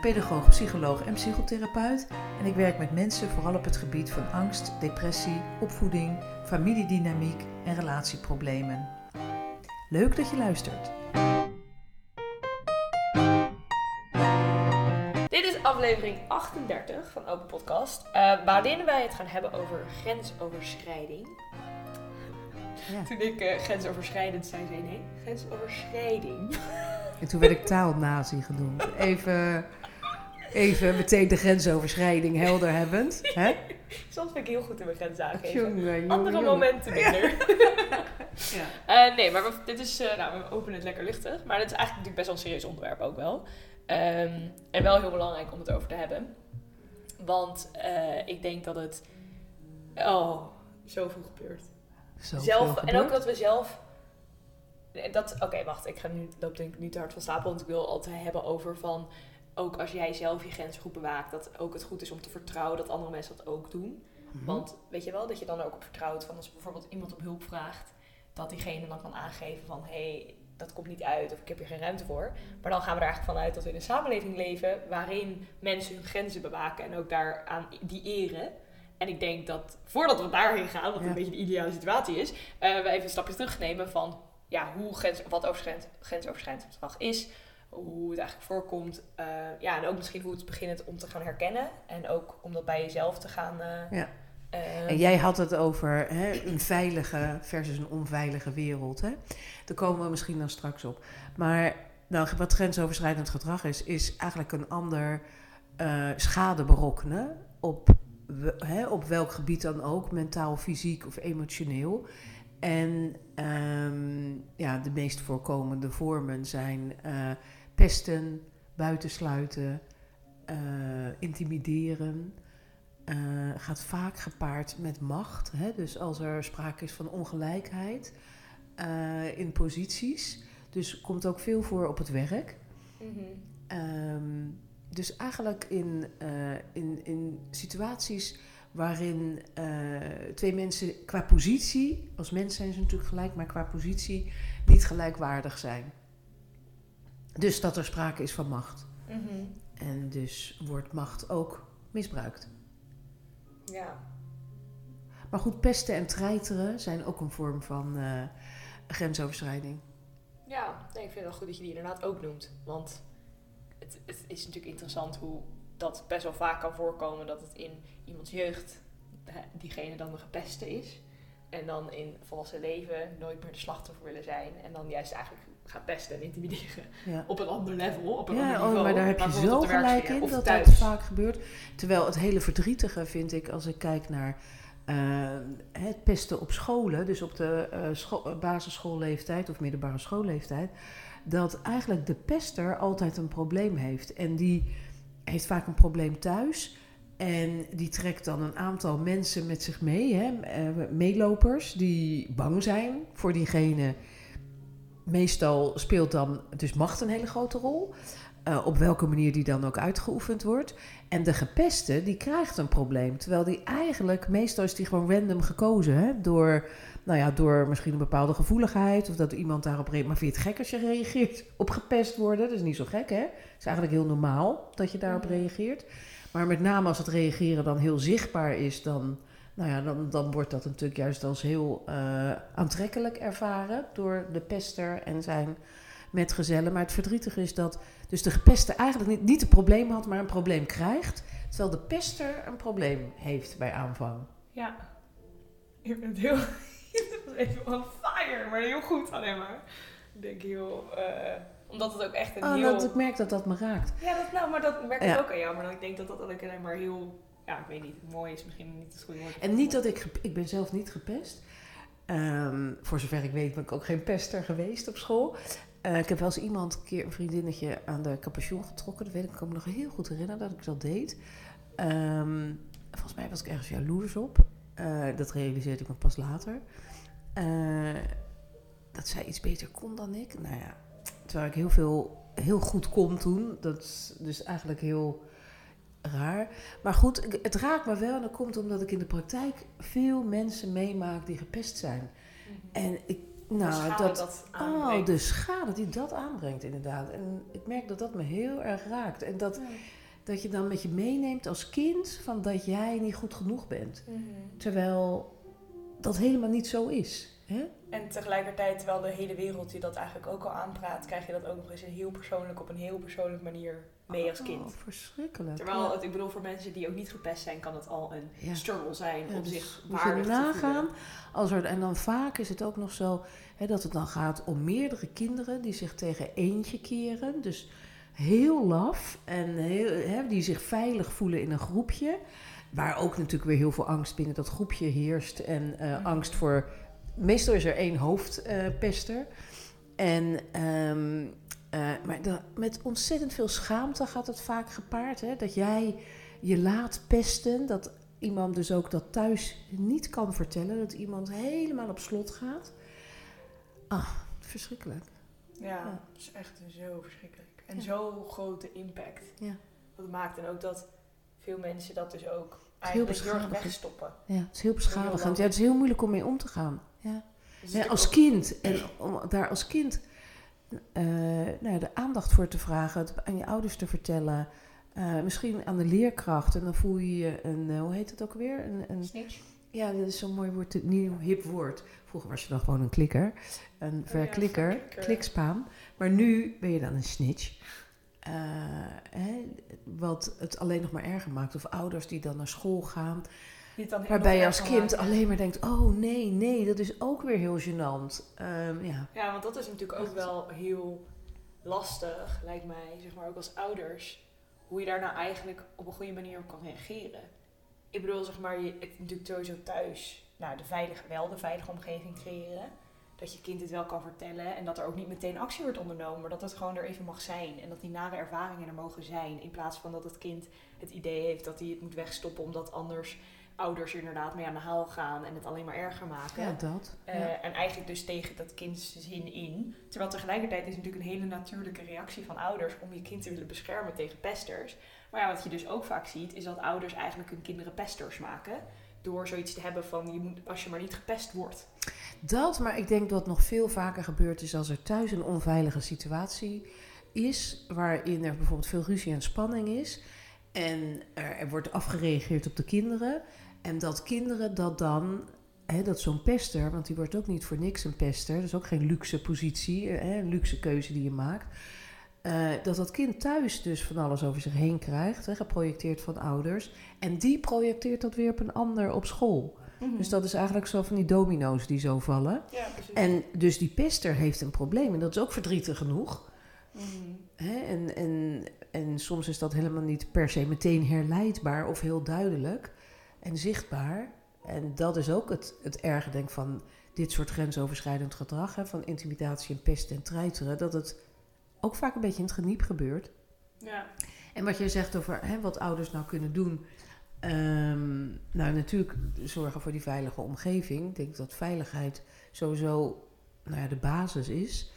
pedagoog, psycholoog en psychotherapeut. En ik werk met mensen vooral op het gebied van angst, depressie, opvoeding, familiedynamiek en relatieproblemen. Leuk dat je luistert. Dit is aflevering 38 van Open Podcast, eh, waarin wij het gaan hebben over grensoverschrijding. Ja. Toen ik eh, grensoverschrijdend zei, zei nee, grensoverschrijding. En toen werd ik taalnazi genoemd. Even, even meteen de grensoverschrijding helder hebbend. Hè? Soms ben ik heel goed in mijn grens aangeven. Jongen, jongen, Andere jongen. momenten minder. Ja. Eh, nee, maar we- dit is, eh, nou, we openen het lekker luchtig. Maar dit is eigenlijk natuurlijk best wel een serieus onderwerp ook wel. Ehm, en wel heel belangrijk om het over te hebben. Want ik denk dat het, oh, zoveel gebeurt. Zelf, en ook dat we zelf, dat, oké, wacht, ik ga nu, loop denk ik nu te hard van stapel. Want ik wil altijd hebben over van, ook als jij zelf je grenzen goed bewaakt, dat ook het goed is om te vertrouwen dat andere mensen dat ook doen. Mhm. Want weet je wel, dat je dan ook op vertrouwt van als bijvoorbeeld iemand om hulp vraagt, dat diegene dan kan aangeven van hé, hey, dat komt niet uit of ik heb hier geen ruimte voor. Maar dan gaan we er eigenlijk vanuit dat we in een samenleving leven waarin mensen hun grenzen bewaken en ook daaraan die eren. En ik denk dat voordat we daarheen gaan, wat een beetje de ideale situatie is, eh, we even een stapje terugnemen van ja, hoe grens, wat overschrijd, grensoverschrijdend gedrag is, hoe het eigenlijk voorkomt. eh, ja, en ook misschien hoe het begint om te gaan herkennen en ook om dat bij jezelf te gaan. eh, Ja. En jij had het over hè, een veilige versus een onveilige wereld. Hè? Daar komen we misschien dan straks op. Maar nou, wat grensoverschrijdend gedrag is, is eigenlijk een ander schade berokkenen op, we- hè, op welk gebied dan ook, mentaal, fysiek of emotioneel. En ehm, ja, de meest voorkomende vormen zijn eh, pesten, buitensluiten, eh, intimideren. eh, gaat vaak gepaard met macht. Hè? Dus als er sprake is van ongelijkheid in posities. Dus komt ook veel voor op het werk. Ehm, dus eigenlijk in, eh, in, in situaties waarin eh, twee mensen qua positie, als mens zijn ze natuurlijk gelijk, maar qua positie niet gelijkwaardig zijn. Dus dat er sprake is van macht. Mhm. En dus wordt macht ook misbruikt. Ja. Maar goed, pesten en treiteren zijn ook een vorm van eh, grensoverschrijding. Ja, nee, ik vind het wel goed dat je die inderdaad ook noemt. Want het, het is natuurlijk interessant hoe dat best wel vaak kan voorkomen dat het in iemands jeugd diegene dan de gepeste is. En dan in volwassen leven nooit meer de slachtoffer willen zijn. En dan juist eigenlijk gaat pesten en intimideren. Ja. op een ander level, op een ander Ja, niveau. oh, maar daar heb je zo gelijk in dat thuis. dat vaak gebeurt. Terwijl het hele verdrietige vind ik als ik kijk naar eh, het pesten op scholen, dus op de eh, basisschoolleeftijd of middelbare schoolleeftijd, dat eigenlijk de pester altijd een probleem heeft. En die heeft vaak een probleem thuis. En die trekt dan een aantal mensen met zich mee, hè, eh, meelopers, die bang zijn voor diegene. Meestal speelt dan dus macht een hele grote rol. Eh, op welke manier die dan ook uitgeoefend wordt. En de gepeste, die krijgt een probleem. Terwijl die eigenlijk, meestal is die gewoon random gekozen. Hè? Door, nou ja, door misschien een bepaalde gevoeligheid. Of dat iemand daarop reageert. Maar vind je het gek als je reageert op gepest worden? Dat is niet zo gek, hè? Het is eigenlijk heel normaal dat je daarop Mhm. reageert. Maar met name als het reageren dan heel zichtbaar is, dan, nou ja, dan, dan wordt dat natuurlijk juist als heel eh, aantrekkelijk ervaren door de pester en zijn metgezellen. Maar het verdrietige is dat dus de gepeste eigenlijk niet, niet een probleem had, maar een probleem krijgt. Terwijl de pester een probleem heeft bij aanvang. Ja. Je bent heel... Je even on fire, maar heel goed alleen maar. Ik denk heel... eh, omdat het ook echt een Oh, heel... dat, ik merk dat dat me raakt. Ja, dat, nou, maar dat merk ik Ja. ook aan jou. Maar ik denk dat dat ook alleen maar heel... Ja, ik weet niet. Mooi is misschien niet het goede woord. En niet dat ik... Ik ben zelf niet gepest. Ehm, voor zover ik weet ben ik ook geen pester geweest op school. Eh, ik heb wel eens iemand, een keer een vriendinnetje, aan de capuchon getrokken. Dat weet ik, ik kan me nog heel goed herinneren dat ik dat deed. Ehm, volgens mij was ik ergens jaloers op. Eh, dat realiseerde ik me pas later. Eh, dat zij iets beter kon dan ik. Nou ja, terwijl ik heel veel, heel goed kon toen. Dat is dus eigenlijk heel raar. Maar goed, het raakt me wel. En dat komt omdat ik in de praktijk veel mensen meemaak die gepest zijn. En ik, nou, dat, dat Oh, de schade die dat aanbrengt, inderdaad. En ik merk dat dat me heel erg raakt. En dat, dat je dan met je meeneemt als kind van dat jij niet goed genoeg bent. Mhm. Terwijl dat helemaal niet zo is. Hè? En tegelijkertijd, terwijl de hele wereld je dat eigenlijk ook al aanpraat, krijg je dat ook nog eens een heel persoonlijk, op een heel persoonlijke manier mee als kind. Oh, verschrikkelijk. Terwijl, Ja. het, ik bedoel, voor mensen die ook niet gepest zijn, kan het al een Ja. struggle zijn Ja, om dus zich moet je waardig te nagaan. voelen. Als er, en dan vaak is het ook nog zo hè, dat het dan gaat om meerdere kinderen die zich tegen eentje keren. Dus heel laf en heel, hè, die zich veilig voelen in een groepje. Waar ook natuurlijk weer heel veel angst binnen dat groepje heerst. En eh, Mhm. angst voor. Meestal is er één hoofdpester. en, ehm, eh, maar met ontzettend veel schaamte gaat het vaak gepaard. Hè? Dat jij je laat pesten. Dat iemand dus ook dat thuis niet kan vertellen. Dat iemand helemaal op slot gaat. Ah, verschrikkelijk. Ja, Ja. dat is echt zo verschrikkelijk. En Ja. zo'n grote impact. Ja. Dat maakt en ook dat veel mensen dat dus ook heel eigenlijk heel erg wegstoppen. Ja, het is heel beschadigend. Ja, het is heel moeilijk om mee om te gaan. Ja. Dus Ja, het als kind. En om daar als kind eh, nou ja, de aandacht voor te vragen. Het aan je ouders te vertellen. eh, misschien aan de leerkracht. En dan voel je je een, eh, hoe heet het ook weer? Een, een, Snitch. ja, dat is zo'n mooi woord, een nieuw hip woord. Vroeger was je dan gewoon een klikker. Een verklikker, verklikker. klikspaan. Maar nu ben je dan een snitch. Hè, wat het alleen nog maar erger maakt. Of ouders die dan naar school gaan. Dan Waarbij je als kind maken. alleen maar denkt: oh nee, nee, dat is ook weer heel gênant. Ehm, ja. Ja, want dat is natuurlijk ook wel heel lastig, lijkt mij, zeg maar ook als ouders, hoe je daar nou eigenlijk op een goede manier op kan reageren. Ik bedoel, zeg maar, je, het natuurlijk sowieso thuis, nou, de veilige, wel de veilige omgeving creëren. Dat je kind het wel kan vertellen en dat er ook niet meteen actie wordt ondernomen, maar dat het gewoon er even mag zijn. En dat die nare ervaringen er mogen zijn, in plaats van dat het kind het idee heeft dat hij het moet wegstoppen omdat anders ouders er inderdaad mee aan de haal gaan en het alleen maar erger maken. ja, dat. Eh, ja. En eigenlijk dus tegen dat kinds zin in. Terwijl tegelijkertijd is het natuurlijk een hele natuurlijke reactie van ouders om je kind te willen beschermen tegen pesters. Maar ja, wat je dus ook vaak ziet, is dat ouders eigenlijk hun kinderen pesters maken. Door zoiets te hebben van, je moet, als je maar niet gepest wordt. Dat, maar ik denk dat nog veel vaker gebeurt is als er thuis een onveilige situatie is. Waarin er bijvoorbeeld veel ruzie en spanning is. En er, er wordt afgereageerd op de kinderen. En dat kinderen dat dan, hè, dat zo'n pester, want die wordt ook niet voor niks een pester. Dat is ook geen luxe positie, eh, hè, een luxe keuze die je maakt. Eh, dat dat kind thuis dus van alles over zich heen krijgt, hè, geprojecteerd van ouders. En die projecteert dat weer op een ander op school. Dus dat is eigenlijk zo van die domino's die zo vallen. Ja. En dus die pester heeft een probleem en dat is ook verdrietig genoeg. Mhm. Hè? En, en, en soms is dat helemaal niet per se meteen herleidbaar of heel duidelijk en zichtbaar. En dat is ook het, het erge, denk van dit soort grensoverschrijdend gedrag, hè, van intimidatie en pesten en treiteren, dat het ook vaak een beetje in het geniep gebeurt. Ja. En wat jij zegt over hè, wat ouders nou kunnen doen. ehm, nou, natuurlijk zorgen voor die veilige omgeving. Ik denk dat veiligheid sowieso nou ja, de basis is.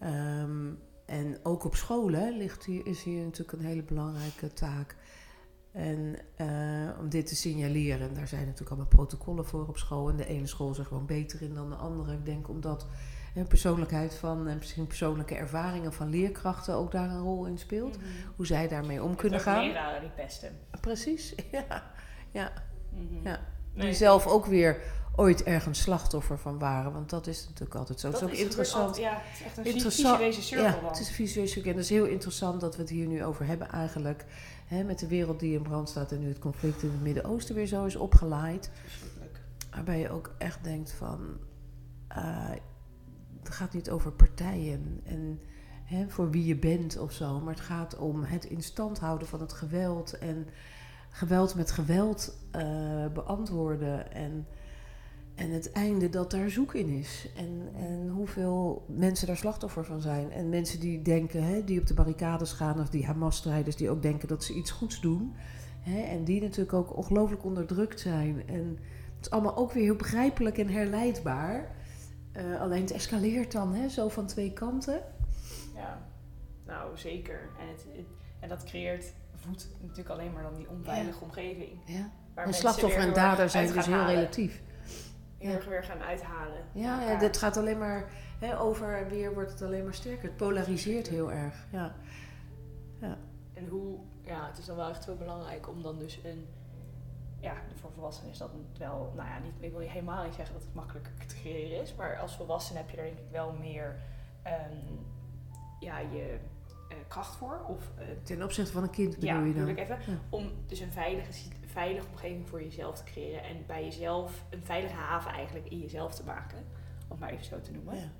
Ehm, en ook op scholen ligt hier, is hier natuurlijk een hele belangrijke taak. En eh, om dit te signaleren, en daar zijn natuurlijk allemaal protocollen voor op school. En de ene school is er gewoon beter in dan de andere. Ik denk omdat persoonlijkheid van, en misschien persoonlijke ervaringen van leerkrachten ook daar een rol in speelt. Mhm. Hoe zij daarmee om kunnen gaan. leraren die pesten. Precies, ja. ja. Mhm. Ja. Nee, zelf ook weer ooit ergens slachtoffer van waren. Want dat is natuurlijk altijd zo. dat het is ook is interessant. altijd- Ja, het is echt een Interessant. visueuze cirkel Ja, dan. het is een cirkel. En het is heel interessant dat we het hier nu over hebben eigenlijk. Hè, met de wereld die in brand staat en nu het conflict in het Midden-Oosten weer zo is. Verschrikkelijk. Waarbij je ook echt denkt van... eh, het gaat niet over partijen en hè, voor wie je bent of zo. Maar het gaat om het in stand houden van het geweld. En geweld met geweld eh, beantwoorden. En En het einde dat daar zoek in is. En, en hoeveel mensen daar slachtoffer van zijn. En mensen die denken, hè, die op de barricades gaan, of die Hamas-strijders die ook denken dat ze iets goeds doen. Hè, en die natuurlijk ook ongelooflijk onderdrukt zijn. En het is allemaal ook weer heel begrijpelijk en herleidbaar. Uh, alleen het escaleert dan, hè, zo van twee kanten. Ja, nou zeker. En, het, en dat creëert, voedt natuurlijk alleen maar dan die onveilige omgeving. Ja. En slachtoffer en dader zijn dus heel relatief heel erg weer gaan uithalen. Ja, ja dit gaat alleen maar hè, over en weer wordt het alleen maar sterker. Het polariseert heel erg. Ja. ja. En hoe, ja, het is dan wel echt heel belangrijk om dan dus een, ja, voor volwassenen is dat wel, nou ja, niet, ik wil helemaal niet zeggen dat het makkelijker te creëren is, maar als volwassene heb je er denk ik wel meer, um, ja, je kracht voor. Of, uh, Ten opzichte van een kind bedoel ja, je dan? Ik even. Om dus een veilige veilige omgeving voor jezelf te creëren. En bij jezelf een veilige haven eigenlijk in jezelf te maken. Om maar even zo te noemen. Ja.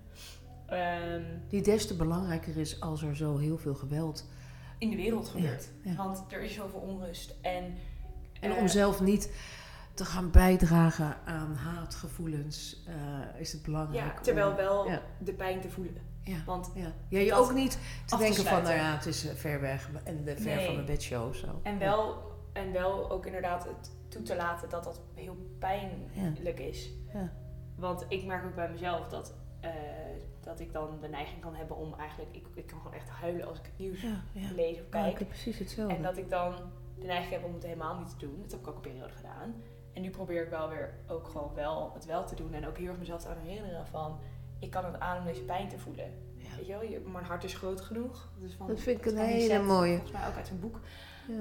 Ehm, die des te belangrijker is als er zo heel veel geweld in de wereld gebeurt. Want er is zoveel onrust. En, en om eh, zelf niet te gaan bijdragen aan haatgevoelens uh, is het belangrijk. Ja, terwijl wel de pijn te voelen. Ja. Want ja. ja je ook niet te denken van, nou ja, het is eh, ver weg en de ver van mijn bedshow. Zo. En wel en wel ook inderdaad het toe te laten dat dat heel pijnlijk is. Ja. Want ik merk ook bij mezelf dat, uh, dat ik dan de neiging kan hebben om eigenlijk... Ik, ik kan gewoon echt huilen als ik het nieuws lees of kijk. Ja, precies hetzelfde. En dat ik dan de neiging heb om het helemaal niet te doen. Dat heb ik ook een periode gedaan. En nu probeer ik wel weer ook gewoon wel het wel te doen. En ook heel erg mezelf te herinneren van... Ik kan het aan om deze pijn te voelen. Weet je wel, je, mijn hart is groot genoeg. Van, dat vind ik een hele mooie. Volgens mij ook uit een boek.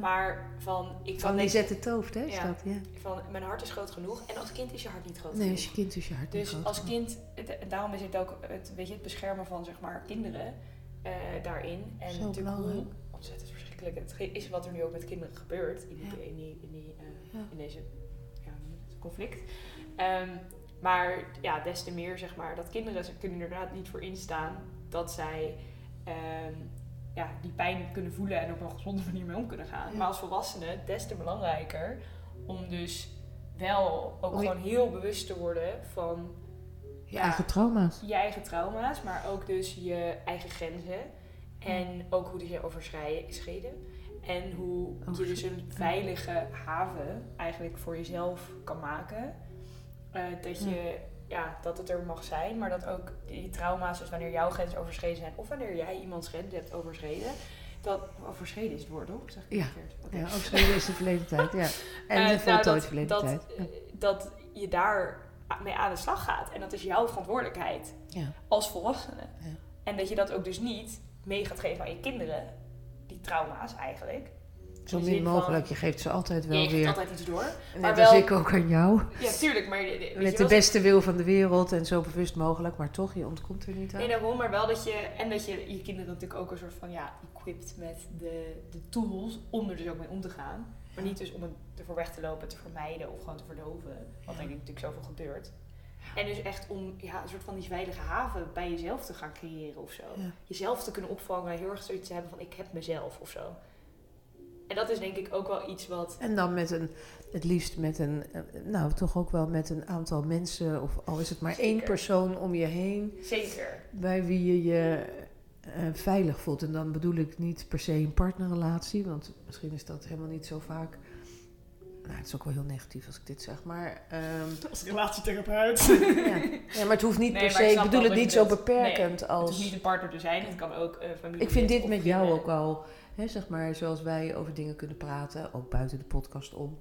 Maar van... Ik van Lisette Tooft, hè? Is ja, dat, ja. Van, mijn hart is groot genoeg. En als kind is je hart niet groot nee, genoeg. als je kind is je hart dus niet groot Dus als kind... Het, daarom is het ook het, weet je, het beschermen van, zeg maar, kinderen uh, daarin. En Zo natuurlijk hoe ontzettend verschrikkelijk het is wat er nu ook met kinderen gebeurt. In, die, in, die, in, die, uh, in deze ja, conflict. Um, maar ja, des te meer, zeg maar, dat kinderen ze kunnen inderdaad niet voor instaan dat zij... Um, ja, die pijn kunnen voelen en op een gezonde manier mee om kunnen gaan. Maar als volwassene des te belangrijker om dus wel ook gewoon heel bewust te worden van je eigen trauma's. Je eigen trauma's, maar ook dus je eigen grenzen. En ook hoe die zijn overschreden. En hoe je dus een veilige haven eigenlijk voor jezelf kan maken. Uh, dat je ja, dat het er mag zijn, maar dat ook die trauma's, dus wanneer jouw grenzen overschreden zijn of wanneer jij iemands grenzen hebt overschreden, dat overschreden is het woord, toch? Zeg ik ja. Okay. ja, overschreden is de verleden tijd, ja. En uh, de voltooid nou, verleden dat, tijd. Ja. Dat je daar mee aan de slag gaat en dat is jouw verantwoordelijkheid ja. als volwassene. Ja. En dat je dat ook dus niet mee gaat geven aan je kinderen, die trauma's eigenlijk. Zo min mogelijk, je geeft ze altijd wel je weer. altijd iets door. Net maar wel, als ik ook aan jou. Ja, tuurlijk. Maar, Met de beste wil van de wereld en zo bewust mogelijk, maar toch, je ontkomt er niet aan. Nee, daarom, maar wel dat je, en dat je je kinderen natuurlijk ook een soort van, ja, equipt met de, de tools om er dus ook mee om te gaan. Maar niet dus om het ervoor weg te lopen, te vermijden of gewoon te verdoven. Wat denk ik natuurlijk zoveel gebeurt. En dus echt om ja, een soort van die veilige haven bij jezelf te gaan creëren of zo. Jezelf te kunnen opvangen, heel erg zoiets te hebben van ik heb mezelf of zo. En dat is denk ik ook wel iets wat. En dan met een, het liefst met een, eh, nou toch ook wel met een aantal mensen, of al is het maar één persoon om je heen. Zeker. Bij wie je je uh, veilig voelt. En dan bedoel ik niet per se een partnerrelatie, want misschien is dat helemaal niet zo vaak. Nou, het is ook wel heel negatief als ik dit zeg, maar... Um, als relatietherapeut. ja. ja, maar het hoeft niet per se... Ik, bedoel het niet zo beperkend nee, als... Het hoeft niet een partner te zijn, het kan ook uh, familie Ik vind dit met jou ook al hè, zeg maar, zoals wij over dingen kunnen praten, ook buiten de podcast om,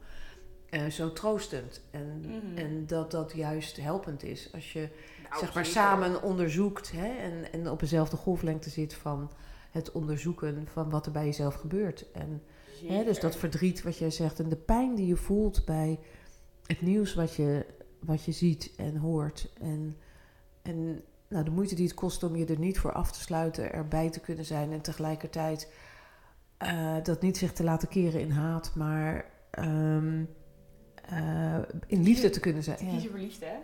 uh, zo troostend. En, mhm. en dat dat juist helpend is. Als je nou, zeg maar samen onderzoekt hè, en, en op dezelfde golflengte zit van het onderzoeken van wat er bij jezelf gebeurt. En hè, dus dat verdriet wat jij zegt en de pijn die je voelt bij het nieuws wat je, wat je ziet en hoort. En, en nou, de moeite die het kost om je er niet voor af te sluiten, erbij te kunnen zijn en tegelijkertijd uh, dat niet zich te laten keren in haat, maar um, uh, in liefde te kunnen zijn. Te kiezen voor liefde, hè?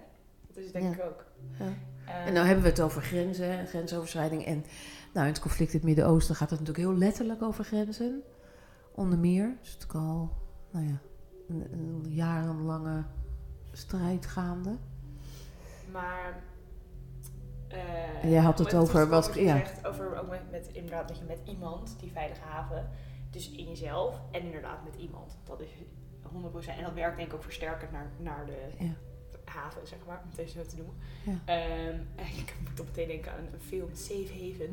Dat is denk ik ook. Ja. Uh, en nou hebben we het over grenzen en grensoverschrijding. En nou, in het conflict in het Midden-Oosten gaat het natuurlijk heel letterlijk over grenzen. Onder meer. Dus het is al nou ja, een, een jarenlange strijd gaande. Maar... eh, En jij had het over wat- je ja. over ook met, met inderdaad dat je met iemand die veilige haven, dus in jezelf en inderdaad met iemand. Dat is 100% en dat werkt denk ik ook versterkend naar, naar de Ja. haven, zeg maar, om het even zo te noemen. Ja. Ehm, ik moet toch meteen denken aan een film, Safe Haven.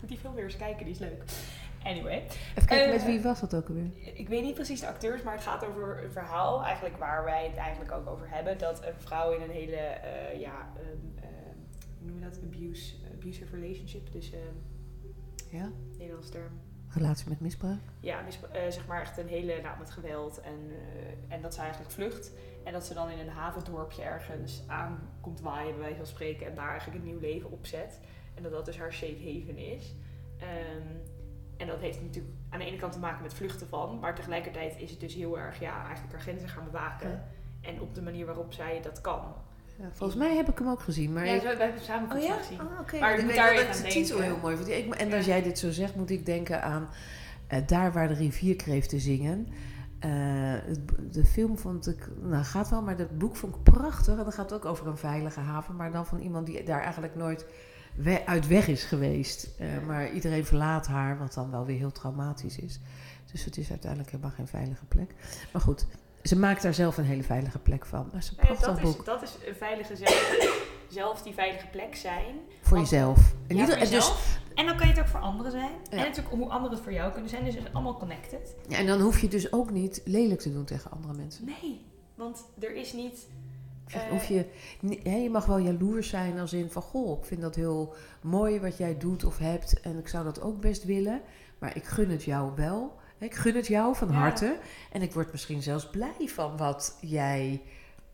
Moet die film weer eens kijken, die is leuk. Anyway, Even kijken, Eh, met wie was dat ook alweer? ik weet niet precies de acteurs, maar het gaat over een verhaal, eigenlijk waar wij het eigenlijk ook over hebben. Dat een vrouw in een hele, eh, ja, ehm, noem je dat? Abuse, abusive relationship. Dus ehm Ja? Nederlands term. Relatie met misbruik? Ja, eh, zeg maar echt een hele, nou met geweld. En, eh, en dat ze eigenlijk vlucht. En dat ze dan in een havendorpje ergens aan komt waaien, bij wijze van spreken. En daar eigenlijk een nieuw leven opzet. En dat dat dus haar safe haven is. Ehm, en dat heeft natuurlijk aan de ene kant te maken met vluchten van. Maar tegelijkertijd is het dus heel erg, ja, eigenlijk haar grenzen gaan bewaken. Ja. En op de manier waarop zij dat kan. Ja, volgens mij heb ik hem ook gezien. Maar ja, ik- zo, wij hebben het samen Oh ja? gezien. Ah, oké. Maar Ik ik moet weet daar dat ik de titel heel mooi vind. Ik, en Ja. als jij dit zo zegt, moet ik denken aan eh, Daar waar de rivierkreeften zingen. Het- de film vond ik, nou gaat wel, maar het boek vond ik prachtig. En dat gaat ook over een veilige haven, maar dan van iemand die daar eigenlijk nooit we- uit weg is geweest. Eh, maar iedereen verlaat haar, wat dan wel weer heel traumatisch is. Dus het is uiteindelijk helemaal geen veilige plek. Maar goed, ze maakt daar zelf een hele veilige plek van. Dat is een ja, prachtig dat, is, boek. dat is een veilige zelf, zelf die veilige plek zijn. Voor jezelf. En Ja, voor dus. En dan kan je het ook voor anderen zijn. Ja. En natuurlijk hoe anderen het voor jou kunnen zijn. Dus het is allemaal connected. Ja, en dan hoef je dus ook niet lelijk te doen tegen andere mensen. Nee, want er is niet... Of Eh, je, je mag wel jaloers zijn als in van... Goh, ik vind dat heel mooi wat jij doet of hebt. En ik zou dat ook best willen. Maar ik gun het jou wel. Ik gun het jou van Ja. harte. En ik word misschien zelfs blij van wat jij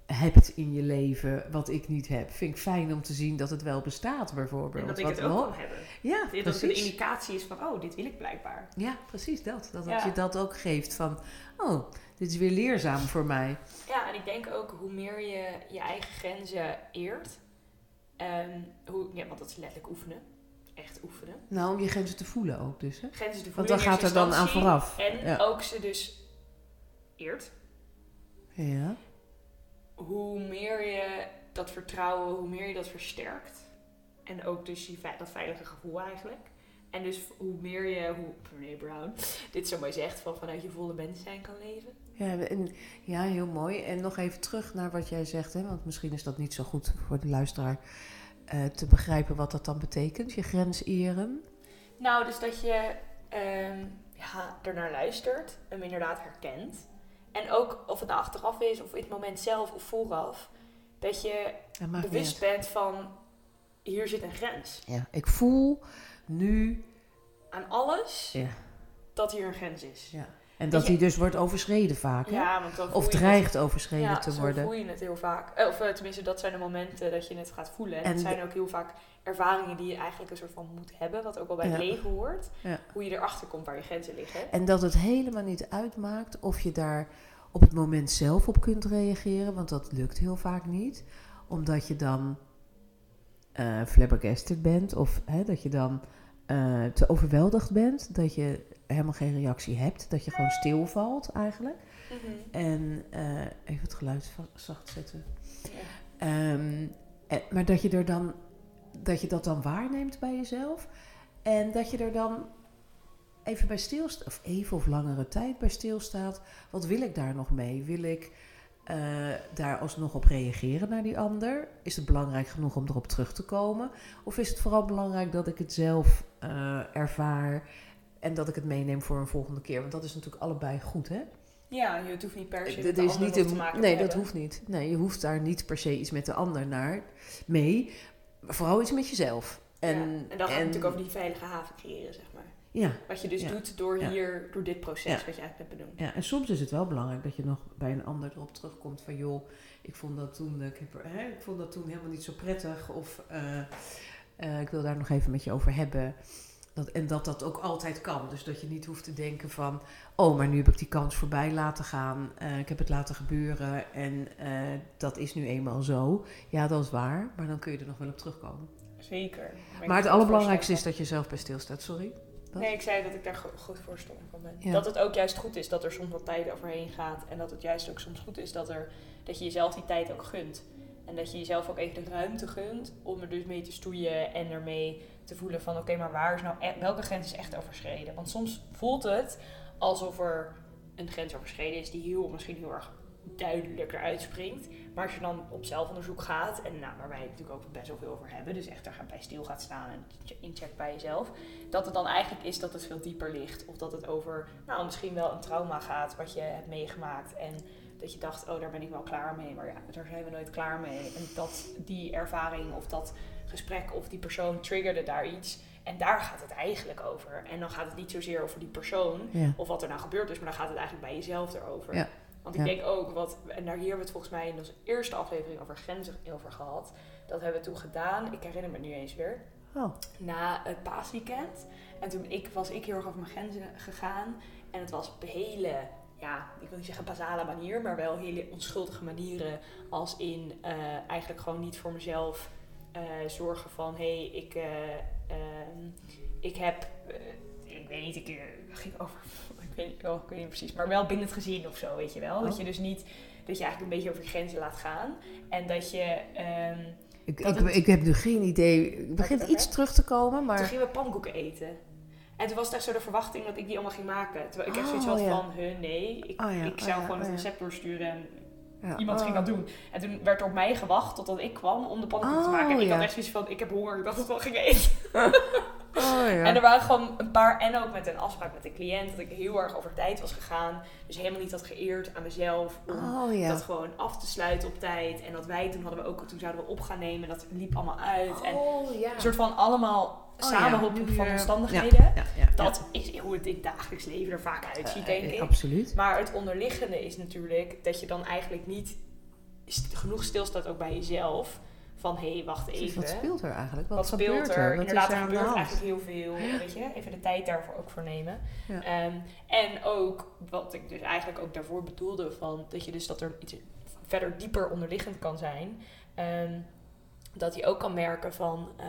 hebt in je leven... wat ik niet heb. Vind ik fijn om te zien dat het wel bestaat bijvoorbeeld. En dat ik Wat het ook mo- kan hebben. Ja, Dat het een indicatie is van, oh, dit wil ik blijkbaar. Ja, precies dat. Dat Ja. je dat ook geeft van... Oh, dit is weer leerzaam voor mij. Ja, en ik denk ook hoe meer je je eigen grenzen eert. ehm, hoe, ja, want dat is letterlijk oefenen. Echt oefenen. Nou, om je grenzen te voelen ook dus, hè? Grenzen te voelen Want dan gaat er dan aan vooraf. En Ja. ook ze dus eert. Ja. hoe meer je dat vertrouwen, hoe meer je dat versterkt. En ook dus die, dat veilige gevoel eigenlijk. En dus hoe meer je, hoe meneer Brown dit zo mooi zegt, van vanuit je volle mens zijn kan leven. Ja, en, ja, heel mooi. En nog even terug naar wat jij zegt, hè? want misschien is dat niet zo goed voor de luisteraar eh, te begrijpen wat dat dan betekent. Je grens eren. Nou, dus dat je ehm ja, ernaar luistert, hem inderdaad herkent. En ook of het nou achteraf is, of in het moment zelf of vooraf, dat je Dat bewust bent van, hier zit een grens. Ja, ik voel nu. Aan alles Ja. dat hier een grens is. Ja. En dat je- die dus wordt overschreden vaak. Ja, want dan Of het- dreigt overschreden ja, te worden. voel je het heel vaak. Eh, Of eh, tenminste, dat zijn de momenten dat je het gaat voelen. En, En het zijn ook heel vaak ervaringen die je eigenlijk een soort van moet hebben. Wat ook wel bij Ja. leven hoort. Ja. Hoe je erachter komt waar je grenzen liggen. En dat het helemaal niet uitmaakt of je daar op het moment zelf op kunt reageren, want dat lukt heel vaak niet. Omdat je dan eh flabbergasted bent of hè, dat je dan te overweldigd bent, dat je helemaal geen reactie hebt, dat je gewoon stilvalt eigenlijk. En eh, even het geluid zacht zetten. Ja. Ehm, eh, maar dat je er dan dat je dat dan waarneemt bij jezelf. En dat je er dan even bij stilstaat, of even of langere tijd bij stilstaat. Wat wil ik daar nog mee? Wil ik eh, daar alsnog op reageren naar die ander? Is het belangrijk genoeg om erop terug te komen? Of is het vooral belangrijk dat ik het zelf eh, ervaar en dat ik het meeneem voor een volgende keer? Want dat is natuurlijk allebei goed, hè? Ja, je het hoeft niet per se met Dat is niet een, te maken nee, dat hoeft niet. Nee, je hoeft daar niet per se iets met de ander naar mee. Maar vooral iets met jezelf. En, ja. en dan gaat het natuurlijk over die veilige haven creëren, zeg maar. Ja, Wat je dus Ja. doet door Ja. hier, door dit proces wat je eigenlijk hebt benoemd. ja, en soms is het wel belangrijk dat je nog bij een ander erop terugkomt van joh, ik vond dat toen, eh, ik heb hè, ik vond dat toen helemaal niet zo prettig of eh, eh, ik wil daar nog even met je over hebben. Dat, en dat dat ook altijd kan. Dus dat je niet hoeft te denken van, oh, maar nu heb ik die kans voorbij laten gaan. Eh, ik heb het laten gebeuren en eh, dat is nu eenmaal zo. Ja, dat is waar, maar dan kun je er nog wel op terugkomen. Zeker. Maar het allerbelangrijkste is dat je zelf bij stilstaat. Sorry. Nee, ik zei dat ik daar go- goed voorstander van ben. Ja. Dat het ook juist goed is dat er soms wat tijd overheen gaat. En dat het juist ook soms goed is dat, er, dat je jezelf die tijd ook gunt. En dat je jezelf ook even de ruimte gunt om er dus mee te stoeien en ermee te voelen van oké, maar waar is nou, e- welke grens is echt overschreden? Want soms voelt het alsof er een grens overschreden is die heel, misschien heel erg duidelijker uitspringt. Maar als je dan op zelfonderzoek gaat, en nou, waar wij het natuurlijk ook best wel veel over hebben, dus echt daar bij stil gaat staan en incheckt bij jezelf, dat het dan eigenlijk is dat het veel dieper ligt. Of dat het over, nou, misschien wel een trauma gaat wat je hebt meegemaakt. En dat je dacht, oh, daar ben ik wel klaar mee. Maar ja, daar zijn we nooit klaar mee. En dat die ervaring of dat gesprek of die persoon triggerde daar iets. En daar gaat het eigenlijk over. En dan gaat het niet zozeer over die persoon Ja. of wat er nou gebeurd is, maar dan gaat het eigenlijk bij jezelf erover. Ja. Want ik Ja. denk ook, wat, en daar hier hebben we het volgens mij in onze eerste aflevering over grenzen over gehad. Dat hebben we toen gedaan, ik herinner me nu eens weer, Oh, na het paasweekend. En toen ik, was ik heel erg over mijn grenzen gegaan. En het was hele, ja, ik wil niet zeggen basale manier, maar wel hele onschuldige manieren. Als in eh, eigenlijk gewoon niet voor mezelf eh, zorgen van, hé, hey, ik, eh, ehm, ik heb, ik weet niet, ik ging over, ik weet, niet- oh, ik weet niet precies, maar wel binnen het gezin of zo, weet je wel. Dat Oh. je dus niet, dat je eigenlijk een beetje over je grenzen laat gaan. En dat je... ehm, ik, Dat ik, het- ik heb nu geen idee. Het begint iets terug te komen, Toen maar... gingen we pannenkoeken eten. En toen was het echt zo de verwachting dat ik die allemaal ging maken. Terwijl ik echt zoiets Oh, had ja. van, huh, nee, ik, Oh ja, ik oh zou ja, gewoon oh het recept doorsturen en iemand ging oh. dat doen. En toen werd er op mij gewacht totdat ik kwam om de Oh, te maken. En ik had echt zoiets van, ik heb honger, ik dacht dat ik wel ging eten. Oh, ja. En er waren gewoon een paar, en ook met een afspraak met de cliënt, dat ik heel erg over tijd was gegaan. Dus helemaal niet had geëerd aan mezelf om Oh dat gewoon af te sluiten op tijd. En dat wij, toen hadden we ook, toen zouden we op gaan nemen, dat liep allemaal uit. En Oh een soort van allemaal Oh, samenhoping ja. van eh, omstandigheden. Ja, ja, Dat is hoe het in het dagelijks leven er vaak uitziet, denk Eh, ik. Absoluut. Maar het onderliggende is natuurlijk dat je dan eigenlijk niet genoeg stilstaat ook bij jezelf. Van hé, hey, wacht even. wat speelt er eigenlijk? Wat, Wat speelt gebeurt er? er? Wat Inderdaad, is er er aan de gebeurt hand? eigenlijk heel veel. Weet je, even de tijd daarvoor ook voor nemen. Ja. Ehm, en ook wat ik dus eigenlijk ook daarvoor bedoelde, van dat je dus dat er iets verder dieper onderliggend kan zijn. ehm, dat je ook kan merken van, eh,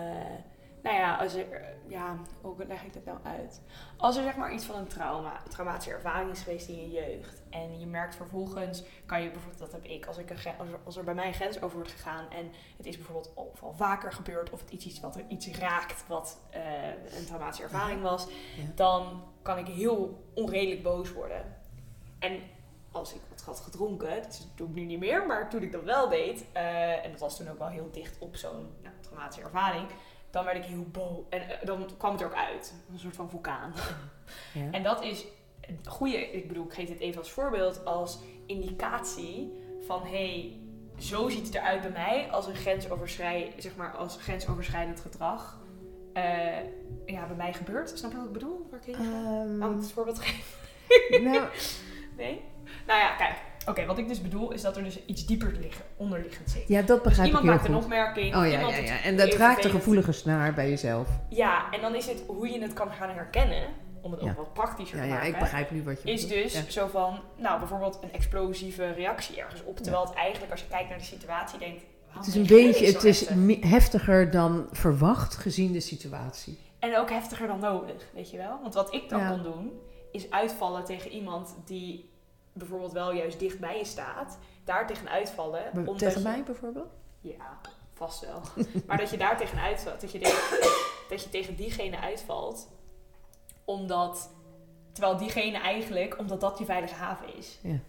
nou ja, als er, ja, hoe leg ik dat nou uit? Als er zeg maar iets van een trauma, traumatische ervaring is geweest in je jeugd. En je merkt vervolgens, kan je bijvoorbeeld, dat heb ik, als, ik een, als, er, als er bij mij een grens over wordt gegaan. En het is bijvoorbeeld al, of al vaker gebeurd. Of het iets, iets wat er iets raakt wat eh, een traumatische ervaring was. Ja. Dan kan ik heel onredelijk boos worden. En als ik wat had gedronken, dat doe ik nu niet meer, maar toen ik dat wel deed, eh, en dat was toen ook wel heel dicht op zo'n nou, traumatische ervaring, dan werd ik heel boos. En eh, dan kwam het er ook uit. Een soort van vulkaan. Ja. En dat is een goede, ik bedoel, ik geef dit even als voorbeeld, als indicatie van hé, hey, zo ziet het eruit bij mij als een grensoverschrijdend, zeg maar, als grensoverschrijdend gedrag. eh, ja, bij mij gebeurt. Snap je wat ik bedoel? Waar ik Om het voorbeeld geven. nou, Nee? Nou ja, kijk. Oké, wat ik dus bedoel is dat er dus iets dieper liggen, onderliggend zit. ja, dat Dus begrijp iemand ik heel maakt een goed. opmerking. Oh ja, iemand ja, ja. En dat raakt de gevoelige snaar bij jezelf. Ja, en dan is het hoe je het kan gaan herkennen, om het Ja. ook wat praktischer Ja, te ja, maken. ik begrijp nu wat je is bedoelt. dus Ja. zo van, nou bijvoorbeeld een explosieve reactie ergens op. Terwijl het eigenlijk, als je kijkt naar de situatie, denkt... Het is een beetje, het is heftig? heftiger dan verwacht gezien de situatie. En ook heftiger dan nodig, weet je wel? Want wat ik dan Ja. kon doen, is uitvallen tegen iemand die bijvoorbeeld wel juist dicht bij je staat. Daar tegen uitvallen. Be- Tegen je- mij bijvoorbeeld? Ja, vast wel. maar dat je daar tegen uitvalt. Dat je, tegen, dat je tegen diegene uitvalt. Omdat, terwijl diegene eigenlijk, omdat dat je veilige haven is. Ja.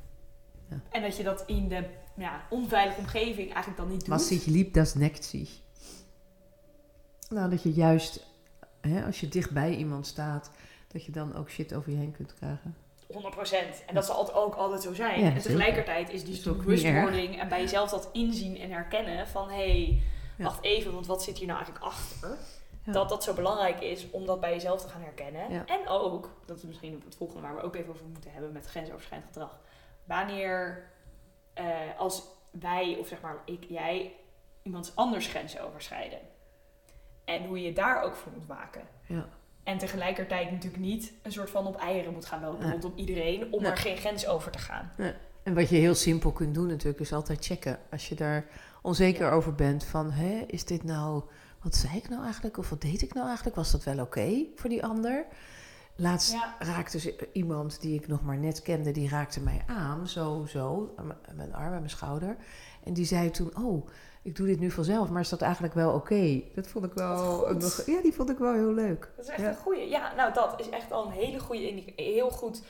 Ja. En dat je dat in de ja, onveilige omgeving eigenlijk dan niet doet. Was sich lieb, das neckt sich. Nou, dat je juist, hè, als je dicht bij iemand staat, dat je dan ook shit over je heen kunt krijgen. 100%. En dat zal altijd ook altijd zo zijn. Ja, en tegelijkertijd is niet bewustwording en bij jezelf dat inzien en herkennen van hé, hey, Ja. wacht even, want wat zit hier nou eigenlijk achter? Ja. Dat dat zo belangrijk is om dat bij jezelf te gaan herkennen. Ja. En ook, dat is misschien het volgende waar we ook even over moeten hebben met grensoverschrijdend gedrag. Wanneer eh, als wij, of zeg maar ik, jij, iemands anders grenzen overschrijden. En hoe je daar ook voor moet waken. Ja. En tegelijkertijd natuurlijk niet een soort van op eieren moet gaan lopen Nee. rondom iedereen om er geen grens over te gaan. En wat je heel simpel kunt doen natuurlijk, is altijd checken. Als je daar onzeker Ja. over bent van, hè, is dit nou, wat zei ik nou eigenlijk? Of wat deed ik nou eigenlijk? Was dat wel oké voor die ander? Laatst Ja. raakte ze, iemand die ik nog maar net kende, die raakte mij aan, zo, zo, mijn- arm, aan mijn schouder. En die zei toen, oh, ik doe dit nu vanzelf, maar is dat eigenlijk wel oké? Dat vond ik wel, een, ja, die vond ik wel heel leuk. Dat is echt Ja. een goeie. Ja, nou dat is echt al een hele goede, heel goed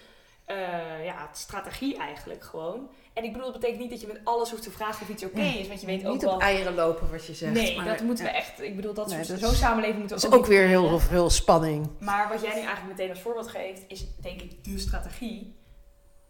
eh, ja, strategie eigenlijk gewoon. En ik bedoel, dat betekent niet dat je met alles hoeft te vragen of iets oké is, want je weet ook Niet wel... op eieren lopen, wat je zegt. nee, maar, dat moeten ja. we echt... Ik bedoel, dat Nee, soort, dat zo'n is- samenleving moeten Dat we is ook weer niet heel, heel spanning. Maar wat jij nu eigenlijk meteen als voorbeeld geeft, is denk ik de strategie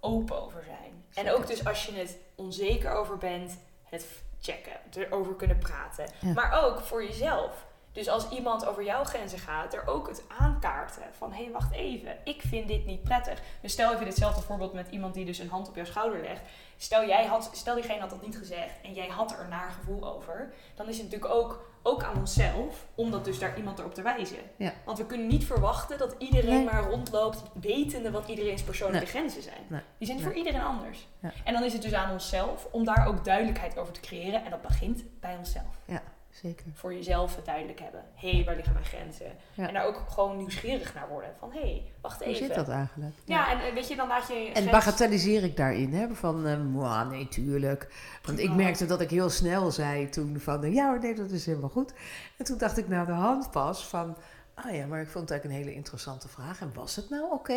open over zijn. En ook dus als je het onzeker over bent, het checken, erover kunnen praten. Ja. Maar ook voor jezelf. Dus als iemand over jouw grenzen gaat, er ook het aankaarten van hé, hey, wacht even, ik vind dit niet prettig. Dus stel even ditzelfde voorbeeld met iemand die dus een hand op jouw schouder legt. Stel, jij had, stel diegene had dat niet gezegd en jij had er een naar gevoel over. Dan is het natuurlijk ook, ook aan onszelf om dat dus daar iemand erop te wijzen. Ja. Want we kunnen niet verwachten dat iedereen Nee. maar rondloopt wetende wat iedereen's persoonlijke Nee. grenzen zijn. Nee. Die zijn voor iedereen anders. Ja. En dan is het dus aan onszelf om daar ook duidelijkheid over te creëren. En dat begint bij onszelf. Zeker. Voor jezelf het duidelijk hebben. Hé, hey, waar liggen mijn grenzen? Ja. En daar ook gewoon nieuwsgierig naar worden. Van hé, hey, wacht Hoe even. zit dat eigenlijk? Ja, en eh, weet je, dan laat je... je En grens- bagatelliseer ik daarin, hè? Van, mwah, nee, tuurlijk. Want ik merkte dat ik heel snel zei toen van, eh, ja hoor, nee, dat is helemaal goed. En toen dacht ik na de hand pas van, ah ja, maar ik vond het eigenlijk een hele interessante vraag. En was het nou oké?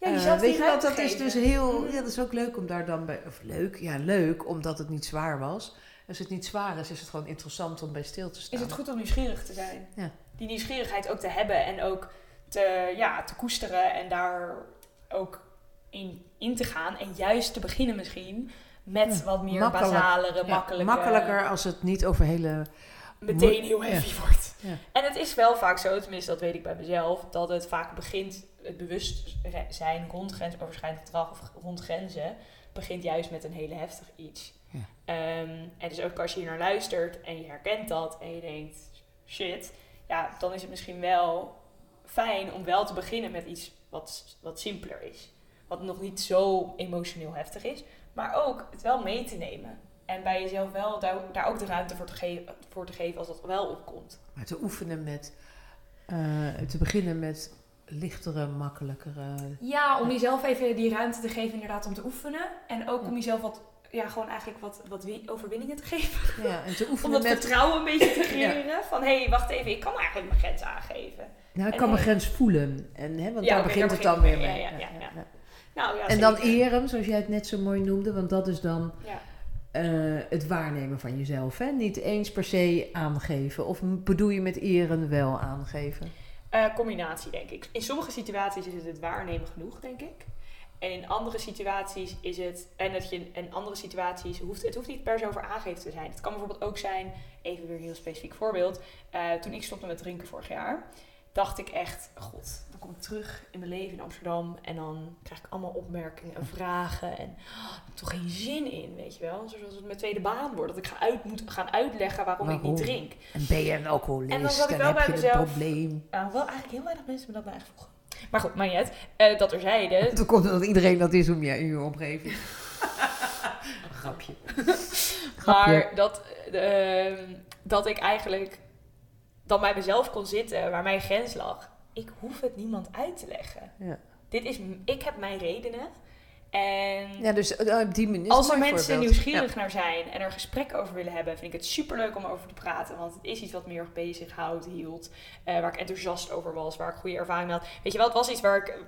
Ja, Eh, jezelf weet je wat, dat is dus heel, Mhm. ja, dat is ook leuk om daar dan bij, of leuk, ja, leuk, omdat het niet zwaar was. Als het niet zwaar is, is het gewoon interessant om bij stil te staan. Is het goed om nieuwsgierig te zijn? Ja. Die nieuwsgierigheid ook te hebben en ook te, ja, te koesteren en daar ook in, in te gaan. En juist te beginnen misschien met Ja, wat meer makkelijk. basalere, Ja, makkelijke... makkelijker als het niet over hele... meteen heel Ja. heavy wordt. Ja. En het is wel vaak zo, tenminste dat weet ik bij mezelf, dat het vaak begint, het bewustzijn rond grensoverschrijdend gedrag of rond grenzen, begint juist met een hele heftig iets. Ja. Ehm, en dus ook als je hier naar luistert en je herkent dat en je denkt, shit, ja, dan is het misschien wel fijn om wel te beginnen met iets wat, wat simpeler is. Wat nog niet zo emotioneel heftig is, maar ook het wel mee te nemen. En bij jezelf wel daar, daar ook de ruimte voor te, ge- voor te geven als dat wel opkomt. Maar te oefenen met, eh, te beginnen met lichtere, makkelijkere... Ja, om jezelf even die ruimte te geven inderdaad om te oefenen. En ook om jezelf wat, ja, gewoon eigenlijk wat, wat wi- overwinningen te geven. Ja, en te Om oefenen dat met... vertrouwen een beetje te creëren. Van, hé, hey, wacht even, ik kan eigenlijk mijn grens aangeven. Nou, ik en kan mijn grens voelen. En, hè, want Ja, daar begint daar het dan weer mee. Ja, ja. Nou, ja, En dan eren, zoals jij het net zo mooi noemde. Want dat is dan Ja. eh, het waarnemen van jezelf. Hè? Niet eens per se aangeven. Of bedoel je met eren wel aangeven? Eh, combinatie, denk ik. In sommige situaties is het het waarnemen genoeg, denk ik. En in andere situaties is het. En dat je in andere situaties hoeft. Het hoeft niet per se over aangeven te zijn. Het kan bijvoorbeeld ook zijn. Even weer een heel specifiek voorbeeld. eh, toen ik stopte met drinken vorig jaar. Dacht ik echt. God, dan kom ik terug in mijn leven in Amsterdam. En dan krijg ik allemaal opmerkingen en vragen. En oh, ik heb toch geen zin in, weet je wel. Zoals het mijn tweede baan wordt. Dat ik ga uit, moet gaan uitleggen waarom, ik niet drink. En ben je een alcoholist, En dan zat ik wel heb bij je mezelf. een probleem. Nou, wel eigenlijk heel weinig mensen me dat nou echt vroegen. Maar goed, maar uit. Eh, dat er zeiden. Toen komt dat iedereen dat is om je, in je omgeving. Grapje. Maar dat, eh, ehm, dat ik eigenlijk dan bij mezelf kon zitten waar mijn grens lag. Ik hoef het niemand uit te leggen. Ja. Dit is, ik heb mijn redenen. En Ja, dus eh, op die manier. is als er mensen voorbeeld. nieuwsgierig naar zijn en er gesprek over willen hebben, vind ik het superleuk om over te praten. Want het is iets wat me heel erg bezighoudt, hield. eh, waar ik enthousiast over was, waar ik goede ervaring mee had. Weet je wel, het was iets waar ik,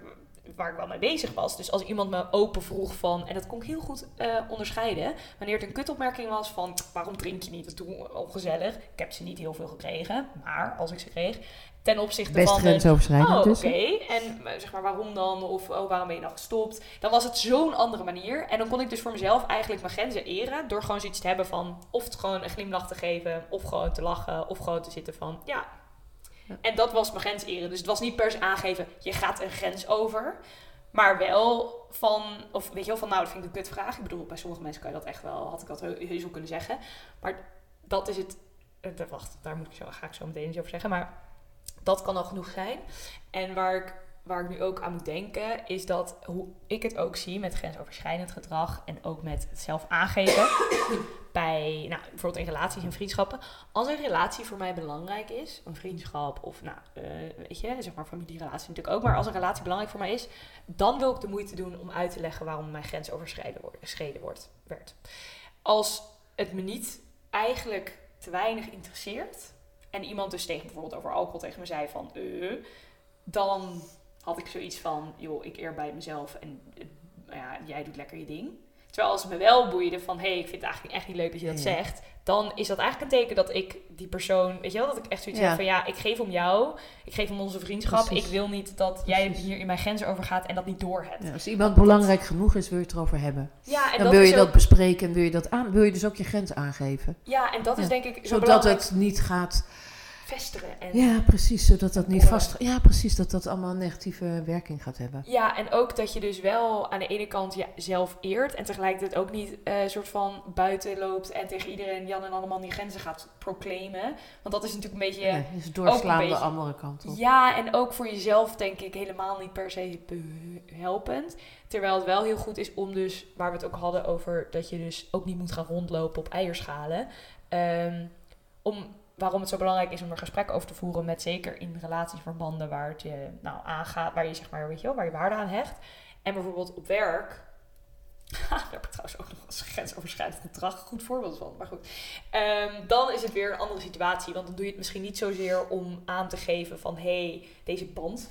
waar ik wel mee bezig was. Dus als iemand me open vroeg van, en dat kon ik heel goed eh, onderscheiden, wanneer het een kutopmerking was van, waarom drink je niet? Dat doe ongezellig. Ik heb ze niet heel veel gekregen, maar als ik ze kreeg, ten opzichte Best van de grensoverschrijdend Oh, dus. oké. En eh, zeg maar, waarom dan? Of oh, waarom ben je dan gestopt? Dan was het zo'n andere manier. En dan kon ik dus voor mezelf eigenlijk mijn grenzen eren. Door gewoon zoiets te hebben van... Of het gewoon een glimlach te geven. Of gewoon te lachen. Of gewoon te zitten van... Ja. En dat was mijn grens eren. Dus het was niet per se aangeven... Je gaat een grens over. Maar wel van... Of weet je wel van... Nou, dat vind ik een kutvraag. Ik bedoel, bij sommige mensen kan je dat echt wel... Had ik dat heus wel kunnen zeggen. Maar dat is het... eh, Wacht, daar moet ik zo, ga ik zo meteen iets over zeggen. Maar dat kan al genoeg zijn. En waar ik, waar ik nu ook aan moet denken, is dat hoe ik het ook zie met grensoverschrijdend gedrag en ook met het zelf aangeven. bij, nou, bijvoorbeeld in relaties en vriendschappen. Als een relatie voor mij belangrijk is, een vriendschap of, nou, eh, weet je, zeg maar familierelatie natuurlijk ook. Maar als een relatie belangrijk voor mij is, dan wil ik de moeite doen om uit te leggen waarom mijn grens overschreden wordt, werd. Als het me niet eigenlijk te weinig interesseert. En iemand dus tegen bijvoorbeeld over alcohol tegen me zei van... eh, dan had ik zoiets van, joh, ik eer bij mezelf en eh, ja, jij doet lekker je ding. Terwijl als het me wel boeide van, hé, hey, ik vind het eigenlijk echt niet leuk dat je dat Ja. zegt, dan is dat eigenlijk een teken dat ik die persoon, weet je wel, dat ik echt zoiets Ja. heb van, ja, ik geef om jou, ik geef om onze vriendschap, Precies. ik wil niet dat jij hier in mijn grenzen overgaat en dat niet doorhebt. Ja, als iemand belangrijk genoeg is, wil je het erover hebben. Ja, en Dan wil je dat bespreken en wil je dat aan, wil je dus ook je grens aangeven. Ja, en dat is denk ik zo Zodat belangrijk het niet gaat. Vestigen. En Ja, precies. Zodat dat niet vast. Ja, precies. Dat dat allemaal een negatieve werking gaat hebben. Ja, en ook dat je dus wel aan de ene kant jezelf eert en tegelijkertijd ook niet eh soort van buiten loopt en tegen iedereen Jan en allemaal die grenzen gaat proclaimen. Want dat is natuurlijk een beetje. Ja, dus doorslaan de andere kant op. Ja, en ook voor jezelf denk ik helemaal niet per se helpend. Terwijl het wel heel goed is om dus, waar we het ook hadden over dat je dus ook niet moet gaan rondlopen op eierschalen. Ehm, om, waarom het zo belangrijk is om er gesprekken over te voeren met zeker in relatieverbanden waar het je nou aangaat, waar je zeg maar, weet je wel, waar je waarde aan hecht. En bijvoorbeeld op werk. Daar heb ik trouwens ook nog eens grensoverschrijdend gedrag een goed voorbeeld van. Maar goed. Ehm, dan is het weer een andere situatie. Want dan doe je het misschien niet zozeer om aan te geven van... hé, hey, deze band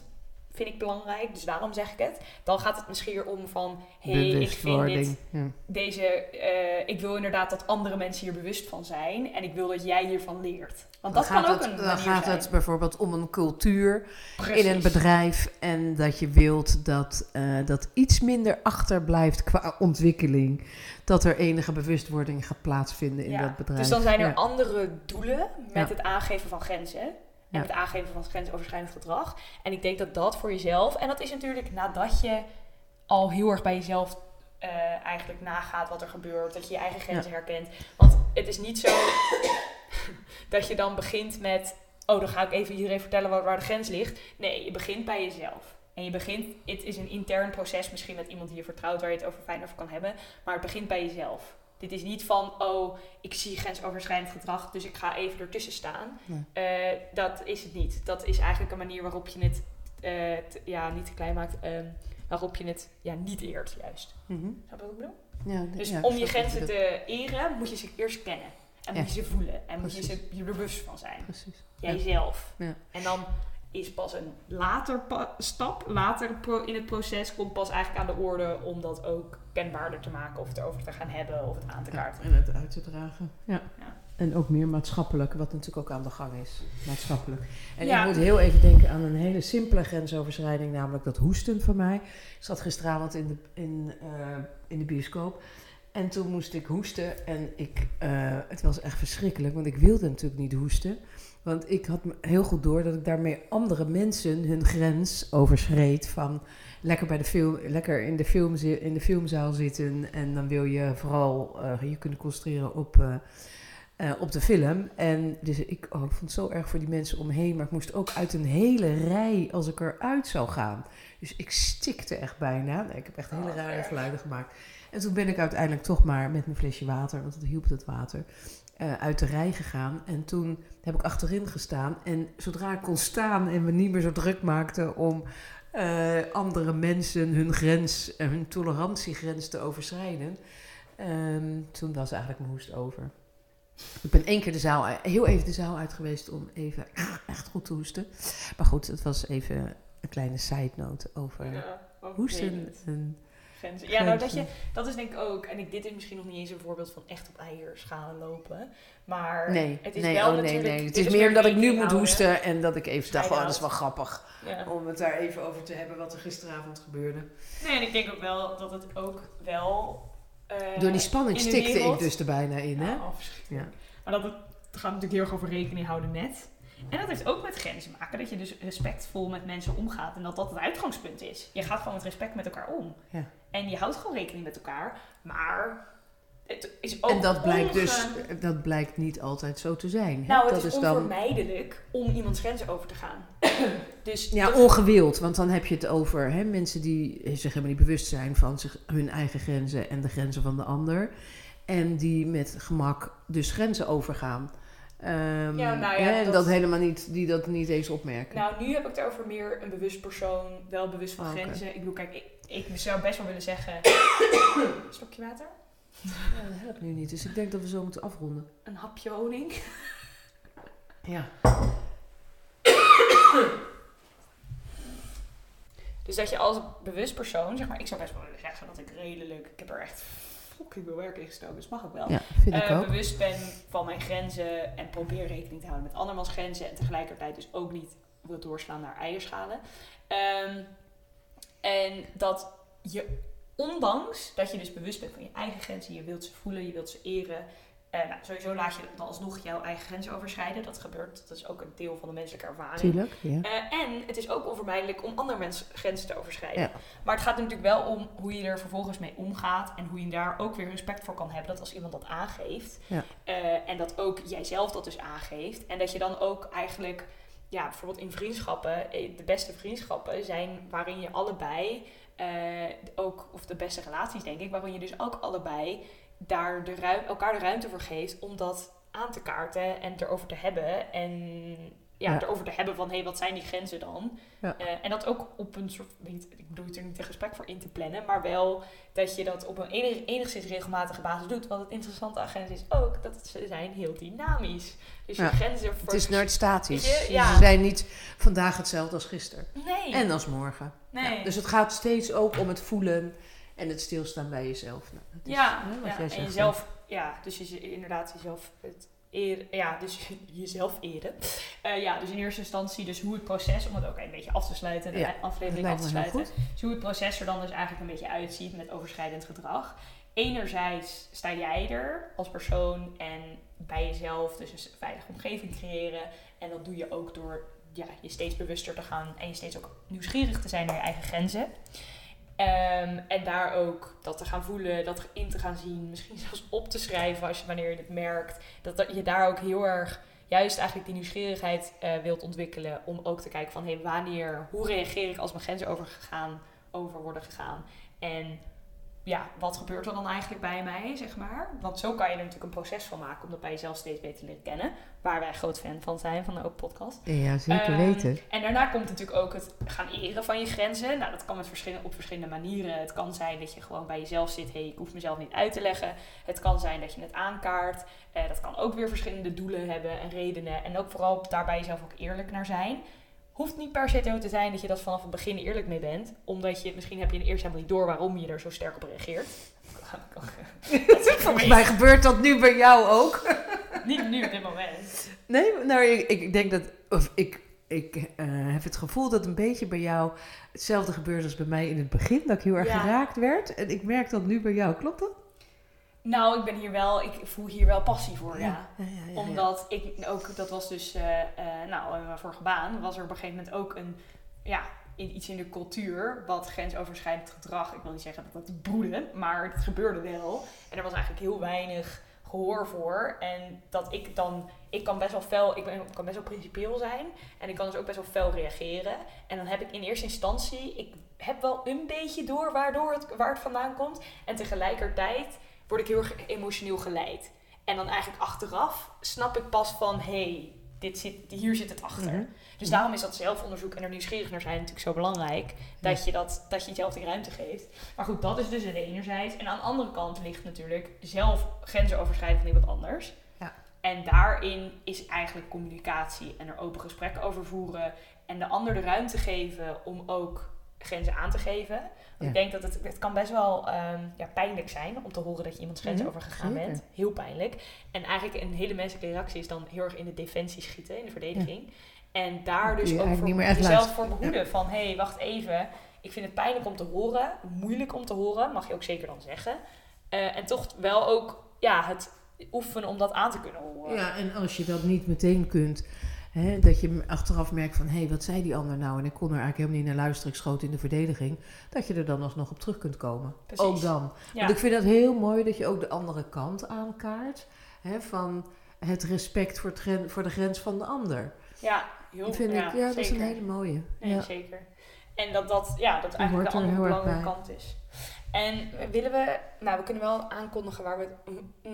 vind ik belangrijk, dus daarom zeg ik het. Dan gaat het misschien om van... hey, ik vind dit. Ja. deze... eh, ik wil inderdaad dat andere mensen hier bewust van zijn. En ik wil dat jij hiervan leert. Want Dan dat kan gaat ook het, een Dan gaat zijn. het bijvoorbeeld om een cultuur Precies. in een bedrijf. En dat je wilt dat eh, dat iets minder achterblijft qua ontwikkeling. Dat er enige bewustwording gaat plaatsvinden in Ja, dat bedrijf. Dus dan zijn er Ja. andere doelen met het aangeven van grenzen. En het aangeven van grensoverschrijdend gedrag. En ik denk dat dat voor jezelf... En dat is natuurlijk nadat je al heel erg bij jezelf eh, eigenlijk nagaat wat er gebeurt. Dat je je eigen grenzen herkent. Want het is niet zo dat je dan begint met... Oh, dan ga ik even iedereen vertellen waar, waar de grens ligt. Nee, je begint bij jezelf. En je begint, het is een intern proces, misschien met iemand die je vertrouwt, waar je het over fijn over kan hebben. Maar het begint bij jezelf. Dit is niet van, oh, ik zie grensoverschrijdend gedrag, dus ik ga even ertussen staan. Nee. Eh, dat is het niet. Dat is eigenlijk een manier waarop je het, eh, te- ja, niet te klein maakt, ehm, waarop je het ja, niet eert, juist. Mhm. Snap je wat ik bedoel? Ja, Dus ja, om je grenzen te eren, moet je ze eerst kennen. En Ja. moet je ze voelen. En moet je, ze, je er bewust van zijn. Precies. Jijzelf. Ja. En dan is pas een later pa- stap, later in het proces, komt pas eigenlijk aan de orde om dat ook kenbaarder te maken. Of het erover te gaan hebben of het aan te Ja, kaarten. en het uit te dragen. Ja. Ja. En ook meer maatschappelijk, wat natuurlijk ook aan de gang is. Maatschappelijk. En Ja. ik moet heel even denken aan een hele simpele grensoverschrijding, namelijk dat hoesten van mij. Ik zat gisteravond in de, in, eh, in de bioscoop. En toen moest ik hoesten en ik, eh, het was echt verschrikkelijk, want ik wilde natuurlijk niet hoesten. Want ik had heel goed door dat ik daarmee andere mensen hun grens overschreed van lekker, bij de film, lekker in, de film, in de filmzaal zitten en dan wil je vooral eh, je kunnen concentreren op, eh, eh, op de film. En dus ik, oh, ik vond het zo erg voor die mensen omheen, maar ik moest ook uit een hele rij als ik eruit zou gaan. Dus ik stikte echt bijna. Nee, ik heb echt hele Oh, rare geluiden gemaakt. En toen ben ik uiteindelijk toch maar met mijn flesje water, want het hielp het water, uit de rij gegaan. En toen heb ik achterin gestaan. En zodra ik kon staan en me niet meer zo druk maakte om eh, andere mensen hun grens, eh, hun tolerantiegrens te overschrijden, ehm, toen was eigenlijk mijn hoest over. Ik ben één keer de zaal, heel even de zaal uit geweest om even echt goed te hoesten. Maar goed, het was even een kleine side note over Ja, hoesten. En, Grenzen. Ja, nou dat, je, dat is denk ik ook, en ik, dit is misschien nog niet eens een voorbeeld van echt op eierschalen lopen, maar nee, het is nee, wel oh, nee. Het is meer dat ik nu moet hoesten en dat ik even dacht, oh, dat is wel grappig Ja. om het daar even over te hebben wat er gisteravond gebeurde. Nee, en ik denk ook wel dat het ook wel... eh, Door die spanning stikte wereld- ik dus er bijna in, hè? Ja, oh. Ja. Maar dat het, het gaat natuurlijk heel erg over rekening houden met. En dat heeft ook met grenzen maken. Dat je dus respectvol met mensen omgaat. En dat dat het uitgangspunt is. Je gaat gewoon met respect met elkaar om. Ja. En je houdt gewoon rekening met elkaar. Maar het is ook En dat blijkt onge- dus, dat blijkt niet altijd zo te zijn. Hè? Nou, het dat is, is dan onvermijdelijk om iemands grenzen over te gaan. dus ja, dat- ongewild, want dan heb je het over hè, mensen die zich helemaal niet bewust zijn van zich, hun eigen grenzen en de grenzen van de ander. En die met gemak dus grenzen overgaan. Ehm, Ja, nou ja, en dat- dat helemaal niet, die dat niet eens opmerken. Nou, nu heb ik het over meer een bewust persoon, wel bewust van Oh, grenzen. Ik bedoel, kijk, ik, ik zou best wel willen zeggen... Stokje water? Ja, dat helpt nu niet. Dus ik denk dat we zo moeten afronden. Een hapje honing. Ja. Dus dat je als bewust persoon, zeg maar, ik zou best wel willen zeggen dat ik redelijk, ik heb er echt fucking veel werk in gestoken, dus mag ook wel. Ja, vind ik Eh, ook. bewust ben van mijn grenzen en probeer rekening te houden met andermans grenzen en tegelijkertijd dus ook niet wil doorslaan naar eierschalen. Ehm, en dat je, ondanks dat je dus bewust bent van je eigen grenzen, je wilt ze voelen, je wilt ze eren. eh, nou, sowieso laat je dan alsnog jouw eigen grenzen overschrijden. Dat gebeurt, dat is ook een deel van de menselijke ervaring. Tuurlijk, ja. Eh, en het is ook onvermijdelijk om andere mensen grenzen te overschrijden. Ja. Maar het gaat er natuurlijk wel om hoe je er vervolgens mee omgaat. En hoe je daar ook weer respect voor kan hebben. Dat als iemand dat aangeeft. Ja. eh, en dat ook jijzelf dat dus aangeeft. En dat je dan ook eigenlijk, ja, bijvoorbeeld in vriendschappen. eh, De beste vriendschappen zijn waarin je allebei eh, ook, of de beste relaties denk ik, waarin je dus ook allebei daar de ruim, elkaar de ruimte voor geeft om dat aan te kaarten en erover te hebben. En ja, Ja. erover te hebben van, hé, hey, wat zijn die grenzen dan? Ja. Eh, en dat ook op een soort, niet, ik bedoel er niet een gesprek voor in te plannen, maar wel dat je dat op een enig, enigszins regelmatige basis doet. Want het interessante aan grenzen is ook dat ze zijn heel dynamisch. Dus Ja. je grenzen Het is nooit statisch. Je, ja. Ze zijn niet vandaag hetzelfde als gisteren. Nee. En als morgen. nee. Dus het gaat steeds ook om het voelen en het stilstaan bij jezelf. Nou, dat is, ja, hè, wat ja, jij en zegt. jezelf, ja, dus je, inderdaad jezelf het ja, dus jezelf eren. Eh, ja, dus in eerste instantie dus hoe het proces, om het ook een beetje af te sluiten, de Ja, aflevering af te sluiten. Dus hoe het proces er dan dus eigenlijk een beetje uitziet met overschrijdend gedrag. Enerzijds sta jij er als persoon en bij jezelf dus een veilige omgeving creëren. En dat doe je ook door ja, je steeds bewuster te gaan en je steeds ook nieuwsgierig te zijn naar je eigen grenzen. Ehm, en daar ook dat te gaan voelen, dat in te gaan zien, misschien zelfs op te schrijven als je, wanneer je het merkt. Dat, je daar ook heel erg juist eigenlijk die nieuwsgierigheid eh, wilt ontwikkelen om ook te kijken van hé, wanneer, hoe reageer ik als mijn grenzen overgegaan, over worden gegaan. En ja, wat gebeurt er dan eigenlijk bij mij, zeg maar? Want zo kan je er natuurlijk een proces van maken om dat bij jezelf steeds beter te leren kennen. Waar wij groot fan van zijn, van de Open Podcast. Ja, zeker Ehm, weten. En daarna komt natuurlijk ook het gaan eren van je grenzen. Nou, dat kan met op verschillende manieren. Het kan zijn dat je gewoon bij jezelf zit. Hé, hey, ik hoef mezelf niet uit te leggen. Het kan zijn dat je het aankaart. Eh, dat kan ook weer verschillende doelen hebben en redenen. En ook vooral daar bij jezelf ook eerlijk naar zijn. Hoeft niet per se zo te zijn dat je dat vanaf het begin eerlijk mee bent. Omdat je, misschien heb je in eerst helemaal niet door waarom je er zo sterk op reageert. Volgens mij gebeurt dat nu bij jou ook. Niet nu op dit moment. Nee, nou, ik, ik denk dat, of ik, ik eh, heb het gevoel dat een beetje bij jou hetzelfde gebeurt als bij mij in het begin. Dat ik heel erg Ja. geraakt werd. En ik merk dat nu bij jou. Klopt dat? Nou, ik ben hier wel, ik voel hier wel passie voor, ja. ja, ja, ja, ja. Omdat ik ook, dat was dus, eh, eh, nou, in mijn vorige baan was er op een gegeven moment ook een, ja, iets in de cultuur wat grensoverschrijdend gedrag, ik wil niet zeggen dat dat broedde, maar het gebeurde wel. En er was eigenlijk heel weinig gehoor voor. En dat ik dan, ik kan best wel fel, ik ben, kan best wel principieel zijn. En ik kan dus ook best wel fel reageren. En dan heb ik in eerste instantie, ik heb wel een beetje door waardoor het, waar het vandaan komt. En tegelijkertijd word ik heel erg emotioneel geleid. En dan eigenlijk achteraf snap ik pas van, hé, hey, dit zit, hier zit het achter. Mhm. Dus daarom is dat zelfonderzoek en er nieuwsgierig naar zijn natuurlijk zo belangrijk. Dat, je, dat, dat je jezelf die ruimte geeft. Maar goed, dat is dus het enerzijds. En aan de andere kant ligt natuurlijk zelf grenzen overschrijden van iemand anders. Ja. En daarin is eigenlijk communicatie en er open gesprekken over voeren. En de ander de ruimte geven om ook grenzen aan te geven. Want Ja. ik denk dat het, het kan best wel ehm, ja, pijnlijk zijn om te horen dat je iemands grenzen Mhm, overgegaan zeker. bent. Heel pijnlijk. En eigenlijk een hele menselijke reactie is dan heel erg in de defensie schieten, in de verdediging. En daar dus je ook voor jezelf luisteren. voor behoeden. Van, hé, hey, wacht even. Ik vind het pijnlijk om te horen. Moeilijk om te horen, mag je ook zeker dan zeggen. Eh, en toch wel ook ja, het oefenen om dat aan te kunnen horen. Ja, en als je dat niet meteen kunt, hè, dat je achteraf merkt van, hé, wat zei die ander nou? En ik kon er eigenlijk helemaal niet naar luisteren, ik schoot in de verdediging. Dat je er dan alsnog op terug kunt komen. Precies. Ook dan. Ja. Want ik vind dat heel mooi dat je ook de andere kant aankaart. Hè, van het respect voor, het voor de grens van de ander. Ja, heel Dat vind ja, ik, ja, dat is een hele mooie. Nee, ja. zeker. En dat dat, ja, dat eigenlijk de er andere belangrijke kant is. En willen we, nou we kunnen wel aankondigen waar we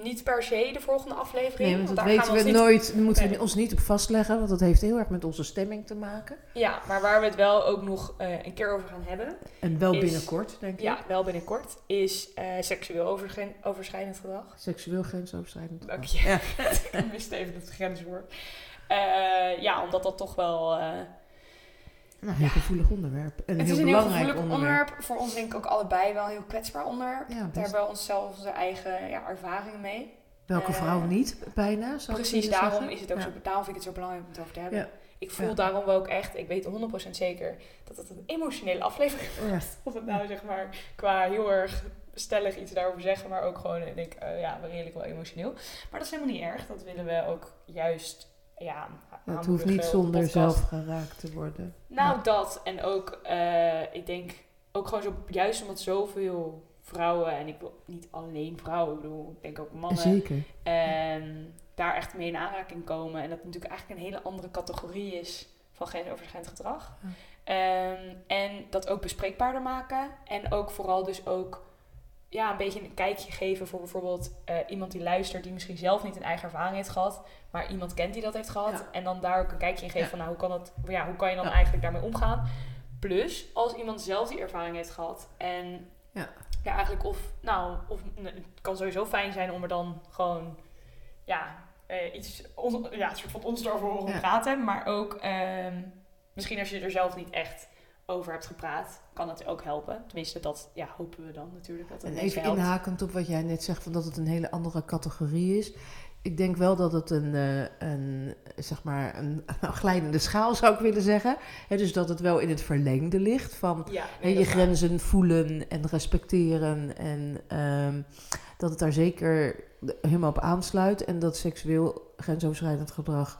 niet per se de volgende aflevering. Nee, want dat daar weten gaan we, niet- nooit. Daar moeten we ons niet op vastleggen, want dat heeft heel erg met onze stemming te maken. Ja, maar waar we het wel ook nog eh, een keer over gaan hebben. En wel Is- binnenkort, denk ik. Ja, wel binnenkort. Is eh, seksueel overgen- overschrijdend gedrag. Seksueel grensoverschrijdend. Dank gedrag. je. Ja. Ik wist even het grenswoord. Eh, ja, omdat dat toch wel... Nou, een heel gevoelig onderwerp. En een het heel is een heel belangrijk gevoelig onderwerp. onderwerp. Voor ons denk ik ook allebei wel een heel kwetsbaar onderwerp. Ja, Daar hebben we onszelf onze eigen ja, ervaringen mee. Welke eh, vrouw niet, bijna? ik Precies, daarom zeggen. is het ook Ja. zo, daarom vind ik het zo belangrijk om het over te hebben. Ja. Ik voel Ja. daarom ook echt, ik weet 100% zeker dat het een emotionele aflevering is. Ja. Of het nou zeg maar qua heel erg stellig iets daarover zeggen, maar ook gewoon, ik denk, eh, ja, redelijk wel emotioneel. Maar dat is helemaal niet erg. Dat willen we ook juist, ja, Het hoeft niet de zonder podcast. zelf geraakt te worden. Nou, Ja. dat. En ook, eh, ik denk, ook gewoon zo, juist omdat zoveel vrouwen, en ik wil niet alleen vrouwen, ik bedoel, ik denk ook mannen, Zeker. en daar echt mee in aanraking komen. En dat natuurlijk eigenlijk een hele andere categorie is van grensoverschrijdend gedrag. Ja. Ehm, en dat ook bespreekbaarder maken. En ook vooral dus ook ja, een beetje een kijkje geven voor bijvoorbeeld eh, iemand die luistert, die misschien zelf niet een eigen ervaring heeft gehad, maar iemand kent die dat heeft gehad. Ja. En dan daar ook een kijkje in geven Ja. van nou, hoe kan, dat, ja, hoe kan je dan Ja. eigenlijk daarmee omgaan. Plus, als iemand zelf die ervaring heeft gehad en Ja. eigenlijk of, nou, of het kan sowieso fijn zijn om er dan gewoon, ja, eh, iets, on, ja, een soort van ons erover horen Ja. praten. Maar ook, ehm, misschien als je er zelf niet echt over hebt gepraat, kan het ook helpen. Tenminste, dat ja, hopen we dan natuurlijk dat het En even helpt. inhakend op wat jij net zegt, van dat het een hele andere categorie is. Ik denk wel dat het een, eh, een zeg maar, een, een glijdende schaal zou ik willen zeggen. Dus dat het wel in het verlengde ligt van Ja, je dat grenzen voelen en respecteren. En ehm, dat het daar zeker helemaal op aansluit. En dat seksueel grensoverschrijdend gedrag,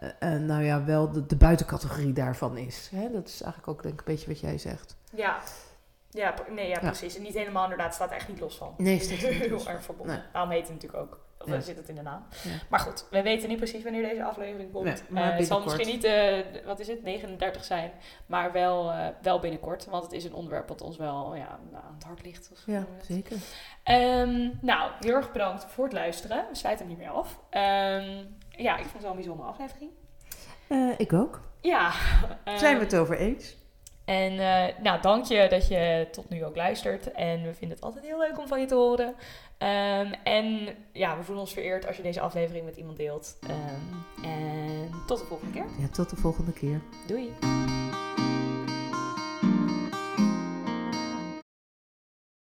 eh, eh, nou ja, wel de, de buitencategorie daarvan is. Hè? Dat is eigenlijk ook denk ik een beetje wat jij zegt. Ja. Ja, nee, ja, Ja. precies. En niet helemaal inderdaad, staat echt niet los van. Nee, staat er niet Heel los van. erg verbonden. Nee. Daarom heet het natuurlijk ook. Of Ja. zit het in de naam. Ja. Maar goed, we weten niet precies wanneer deze aflevering komt. Nee, maar Eh, het zal misschien niet, eh, wat is het, 39 zijn. Maar wel, eh, wel binnenkort. Want het is een onderwerp wat ons wel ja, nou, aan het hart ligt. of Ja, zeker. Ehm, nou, heel erg bedankt voor het luisteren. We sluiten hem niet meer af. Ehm, ja, ik vond het wel een bijzondere aflevering. Eh, ik ook. Ja. Zijn we ehm, het over eens? En eh, nou, dank je dat je tot nu ook luistert. En we vinden het altijd heel leuk om van je te horen. Ehm, en ja, we voelen ons vereerd als je deze aflevering met iemand deelt. Ehm, en tot de volgende keer. Ja, tot de volgende keer. Doei!